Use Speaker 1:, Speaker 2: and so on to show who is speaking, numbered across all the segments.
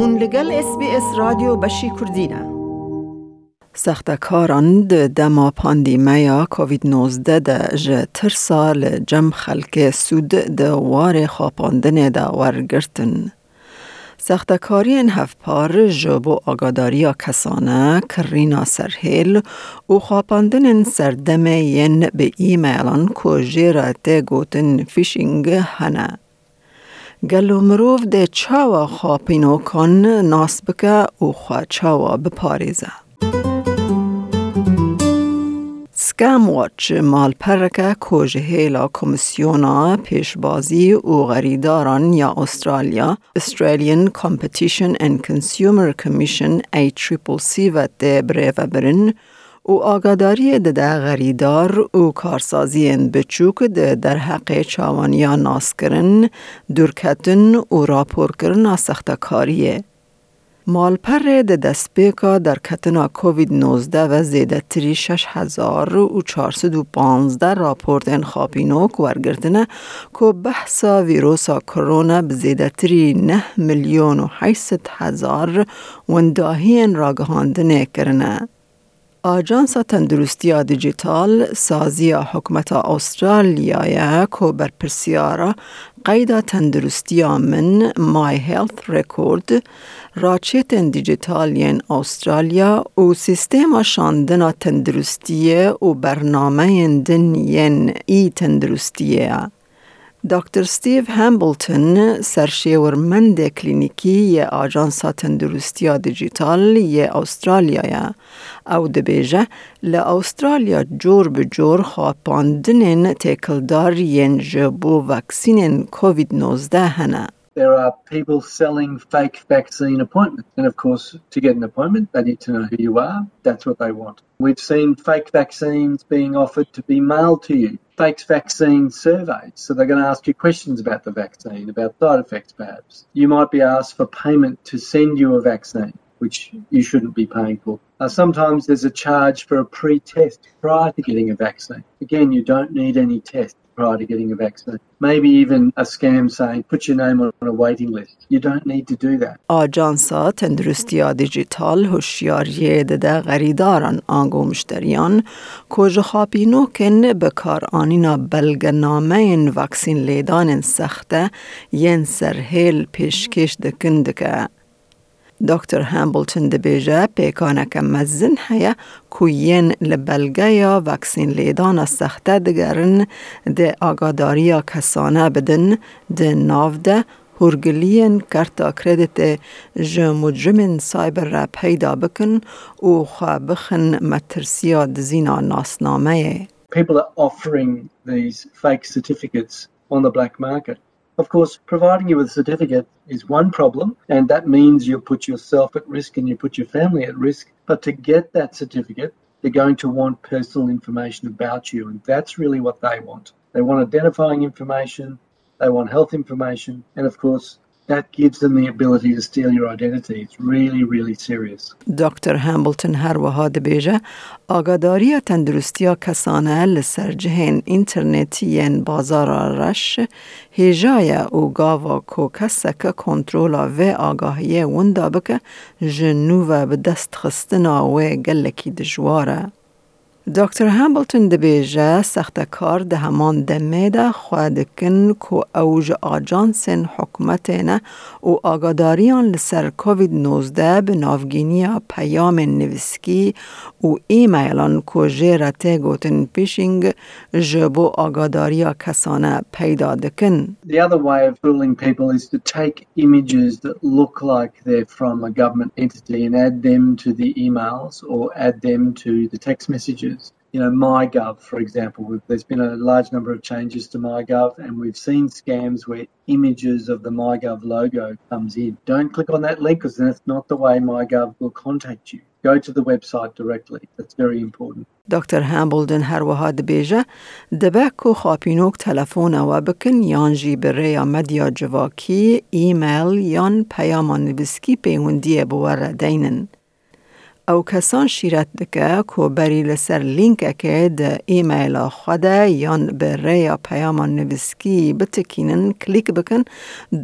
Speaker 1: هون لگل اس بی اس راژیو بشی کردینه
Speaker 2: سخت کاران ده دما پاندی کووید نوزده ده جه تر سال جم خلک سود ده وار خواباندن ده ور گرتن هفت پار و آگاداری کسانه کرینا سرحیل و خواباندن این سردم به ایمیلان که جیرات گوتن هنه گلو مروف ده چاوا خاپینو کن ناس بکه و خواه چاوا بپاریزه. سکم واچ مال پرکه کوجه هیلا کمیسیونا پیشبازی او غریداران یا استرالیا استرالیان کمپیتیشن این کنسیومر کمیشن ای تریپل سی و ده بره و برن او آگاداری ده غریدار او کارسازی بچوک ده در حق چاوانیا ناس کرن درکتن او راپور کرن سختکاریه. مال ده دستپیکا در کتنا کووید 19 و زیده تری 6415 راپورت انخابینوک ورگردنه که بحثا ویروسا کرونا به زیده تری 9 میلیون و 800 هزار ونداهی راگهاندنه کرنه. آجانس تندرستی دیجیتال سازی حکمت استرالیا کو بر پرسیارا قید تندرستی من مای هیلث ریکورد راچیت دیجیتالین استرالیا و سیستم شاندن تندرستی و برنامه دنین ای تندرستیه دکتر ستیو هامبلتون ورمند کلینیکی آژانسا تندرستیا دیجیتال ی استرالیا او دبیجه ل استرالیا جور به جور خواپاندنین تکلدار ینج جبو وکسینین کووید 19 هنه.
Speaker 3: there are people selling fake vaccine appointments. And of course, to get an appointment, they need to know who you are. That's what they want. We've seen fake vaccines being offered to be mailed to you, fake vaccine surveys. So they're going to ask you questions about the vaccine, about side effects perhaps. You might be asked for payment to send you a vaccine which you shouldn't be paying for. Uh, sometimes there's a charge for a pre test prior to getting a vaccine. Again, you don't need any test. prior to getting a vaccine. Maybe even a scam saying put your name on a waiting list. You don't need to do that.
Speaker 2: آژانس‌ها، تندرستیا دیجیتال هوشیاری دده غریداران آنگو مشتریان کج خاپینو کن به کار آنینا بلگنامه این وکسین لیدان سخته ین سرهیل پیشکش دکن دکه. دکتر هامبلتون دبیجه پیکانک مزن هیا کوین لبلگه یا وکسین لیدان سخته دگرن ده آگاداری یا کسانه بدن ده ناو ده هرگلین کرتا کردیت جه مجرمین سایبر را پیدا بکن و خواه بخن مترسیا دزینا ناسنامه
Speaker 3: People are offering these fake certificates on the black market. Of course, providing you with a certificate is one problem, and that means you put yourself at risk and you put your family at risk. But to get that certificate, they're going to want personal information about you, and that's really what they want. They want identifying information, they want health information, and of course, that gives them the ability to steal your identity. It's really, really serious.
Speaker 2: دکتر هامبلتون هر وها دبیجه آگاداری ها کسانه لسر جهن اینترنتیین بازار رش هیجای او گاوا کو کسک کنترول و آگاهی وندابک جنوب جنو و به دست خستنا و گلکی دجواره. دکتر د بیژه سخت کار د همان د میده خود کن کو اوج آجانسن حکومت نه او آگاداریان لسر کووید 19 به نافگینی پیام نویسکی او ایمیلان که جیرته گوتن پیشنگ جبو آگاداری کسانه پیدا دکن.
Speaker 3: The other way of fooling people is to take images that look like they're from a government entity and add them to the emails or add them to the text messages. you know, MyGov, for example, there's been a large number of changes to MyGov, and we've seen scams where images of the MyGov logo comes in. Don't click on that link because that's not the way MyGov will contact you. Go to the website directly. That's very important.
Speaker 2: دکتر هامبولدن هر وها دبیجه دبه کو خاپینوک تلفون و بکن یان جی بره یا مدیا جواکی ایمیل یان پیامان دینن. ئەو کەسان شیرەت دکە کۆبەری لەسەر لینکەکەی دە ئیمەلا خودە یان بەڕێ یا پەیامان نووسکی بتکینن کلیک بکەن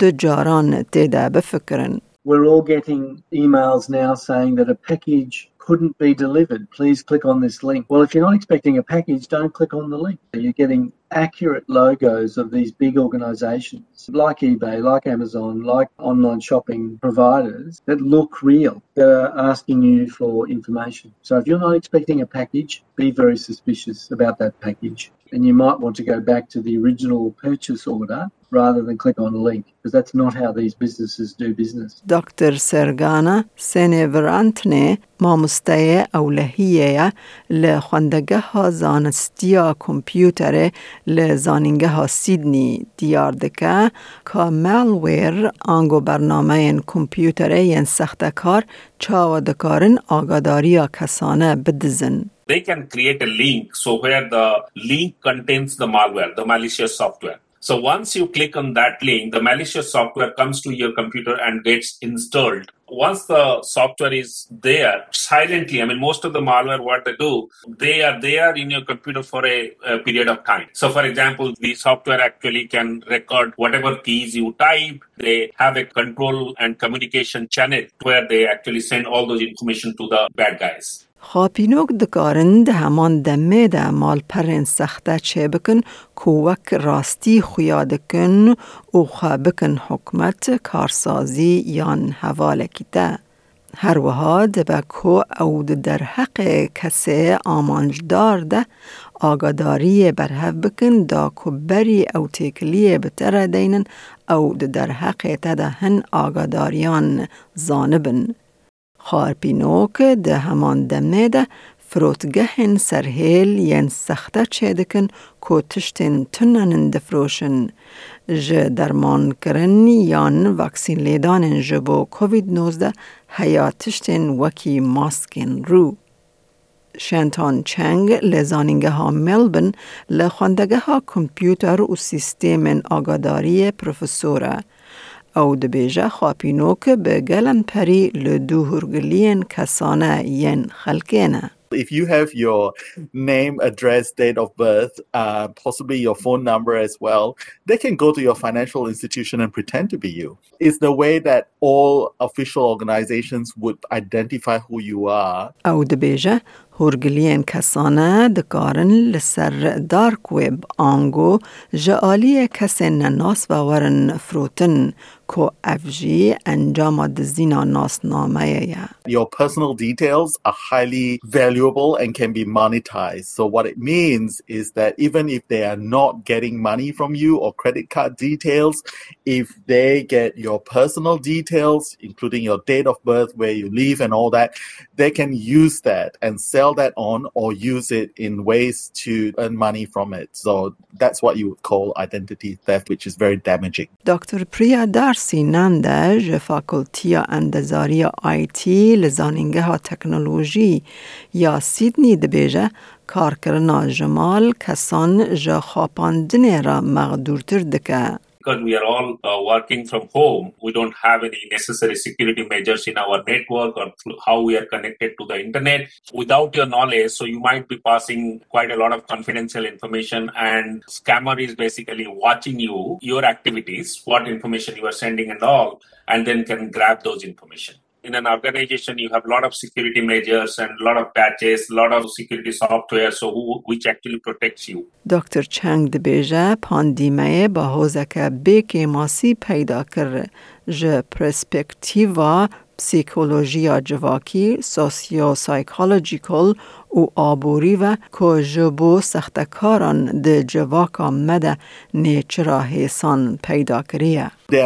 Speaker 2: دو جاران تێدا بفکرن.
Speaker 3: We're all getting emails now saying that a package couldn't be delivered. Please click on this link. Well, if you're not expecting a package, don't click on the link. You're getting accurate logos of these big organizations like eBay, like Amazon, like online shopping providers that look real, that are asking you for information. So if you're not expecting a package, be very suspicious about that package and you might want to go back to the original purchase order rather than click on a link because that's not how these businesses do business.
Speaker 2: Dr. Suranga Seneviratne مامسته اولهیه لخوندگه ها زانستیا کمپیوتر لزانینگه ها سیدنی دیاردکه که ملویر آنگو برنامه این کمپیوتر این سختکار چاو دکارن آگاداری کسانه بدزن
Speaker 4: they can create a link. So where the link contains the malware, the malicious software. So once you click on that link, the malicious software comes to your computer and gets installed. Once the software is there silently, I mean, most of the malware, what they do, they are there in your computer for a, a period of time. So, for example, the software actually can record whatever keys you type. They have a control and communication channel where they actually send all those information to the bad guys.
Speaker 2: خاپینوک دکارند همان دمه ده مال پرین سخته چه بکن کوک راستی خویا دکن او خواه بکن حکمت کارسازی یان حواله ده. هر وها دبکو او در حق کسی آمانجدار ده آگاداری برهف بکن دا بری او تکلیه بتره دینن او در حق تده هن آگاداریان زانبن. خارپینۆک heman هەمان دەمێدە فرۆتگەهێن سەرهێل یەن سەختە چێدکن کۆ تشتێن تنەنن دەفرۆشن. ji dermankirin yan vaksîn in ji bo COVID-19 heya tiştên wekî maskên rû. Şentan Cheng li zanîngeha Melbourne li xwendegeha kompyûter û sîstêmên agadariyê profesor e.
Speaker 5: if you have your name, address, date of birth, uh, possibly your phone number as well, they can go to your financial institution and pretend to be you. It's the way that all official organizations would identify who you are.
Speaker 2: ئەو دەبێژە هورگلیان کەسانە دارک وێب ئانگۆ ژە عالیە کەسێن نەناس باوەرن کوافژی انجام
Speaker 5: Your personal details are highly valuable and can be monetized. So what it means is that even if they are not getting money from you or credit card details, if they get your personal details, including your date of birth, where you live and all that, they can use that and sell that on or use it in ways to earn money from it. So that's what you would call identity theft, which is very damaging.
Speaker 2: Dr. Priya Dar sinanda ji fakultiya endezariya IT li zanîngeha teknolojî ya sydney dibêje karkirina ji mal kesan ji xapandinê re mexdûrtir dike.
Speaker 4: because we are all uh, working from home, we don't have any necessary security measures in our network or how we are connected to the internet without your knowledge. So you might be passing quite a lot of confidential information, and scammer is basically watching you, your activities, what information you are sending, and all, and then can grab those information in an organization you have a lot of security measures and a lot of patches a lot of security software so who, which actually protects you
Speaker 2: دکتر چنگ دبیجه پاندیمه
Speaker 5: There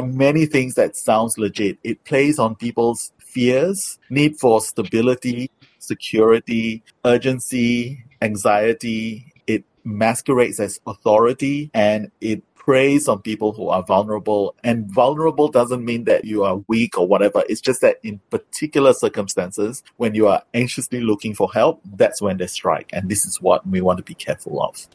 Speaker 5: are many things that sounds legit. It plays on people's fears, need for stability, security, urgency, anxiety. It masquerades as authority and it preys on people who are vulnerable. And vulnerable doesn't mean that you are weak or whatever. It's just that in particular circumstances, when you are anxiously looking for help, that's when they strike. And this is what we want to be careful of.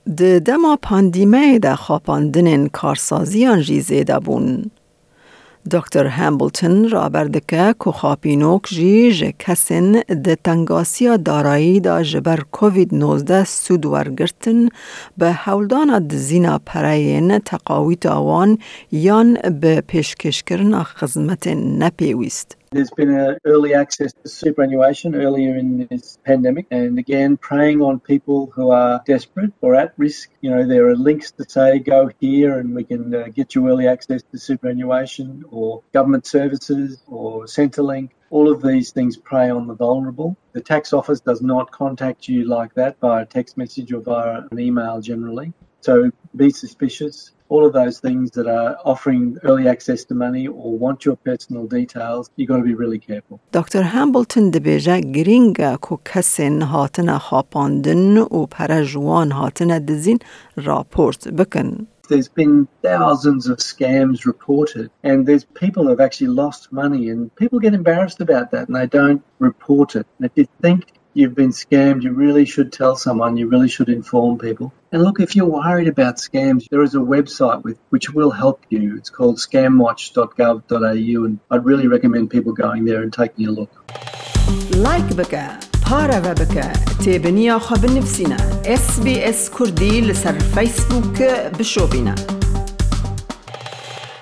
Speaker 2: دکتر هامبلتون را بردکه که خاپینوک جی جه کسین ده تنگاسی دارایی دا جبر کووید 19 سود ورگرتن به حولدان دزینا پرین تقاویت آوان یان به پیشکش کرن خزمت نپیویست.
Speaker 3: There's been an early access to superannuation earlier in this pandemic, and again, preying on people who are desperate or at risk. You know, there are links to say, go here and we can uh, get you early access to superannuation or government services or Centrelink. All of these things prey on the vulnerable. The tax office does not contact you like that via text message or via an email generally. So be suspicious. All of those things that are offering early access to money or want your personal details, you've got to be really careful.
Speaker 2: Dr. Hambleton دبیجه گرینگا کو کسین هاتنه خاپاندن و پر جوان هاتنه دزین
Speaker 3: there's been thousands of scams reported and there's people have actually lost money and people get embarrassed about that and they don't report it. And if you think you've been scammed, you really should tell someone, you really should inform people. And look, if you're worried about scams, there is a website with, which will help you. It's called scamwatch.gov.au, and I'd really recommend people going there and taking a look.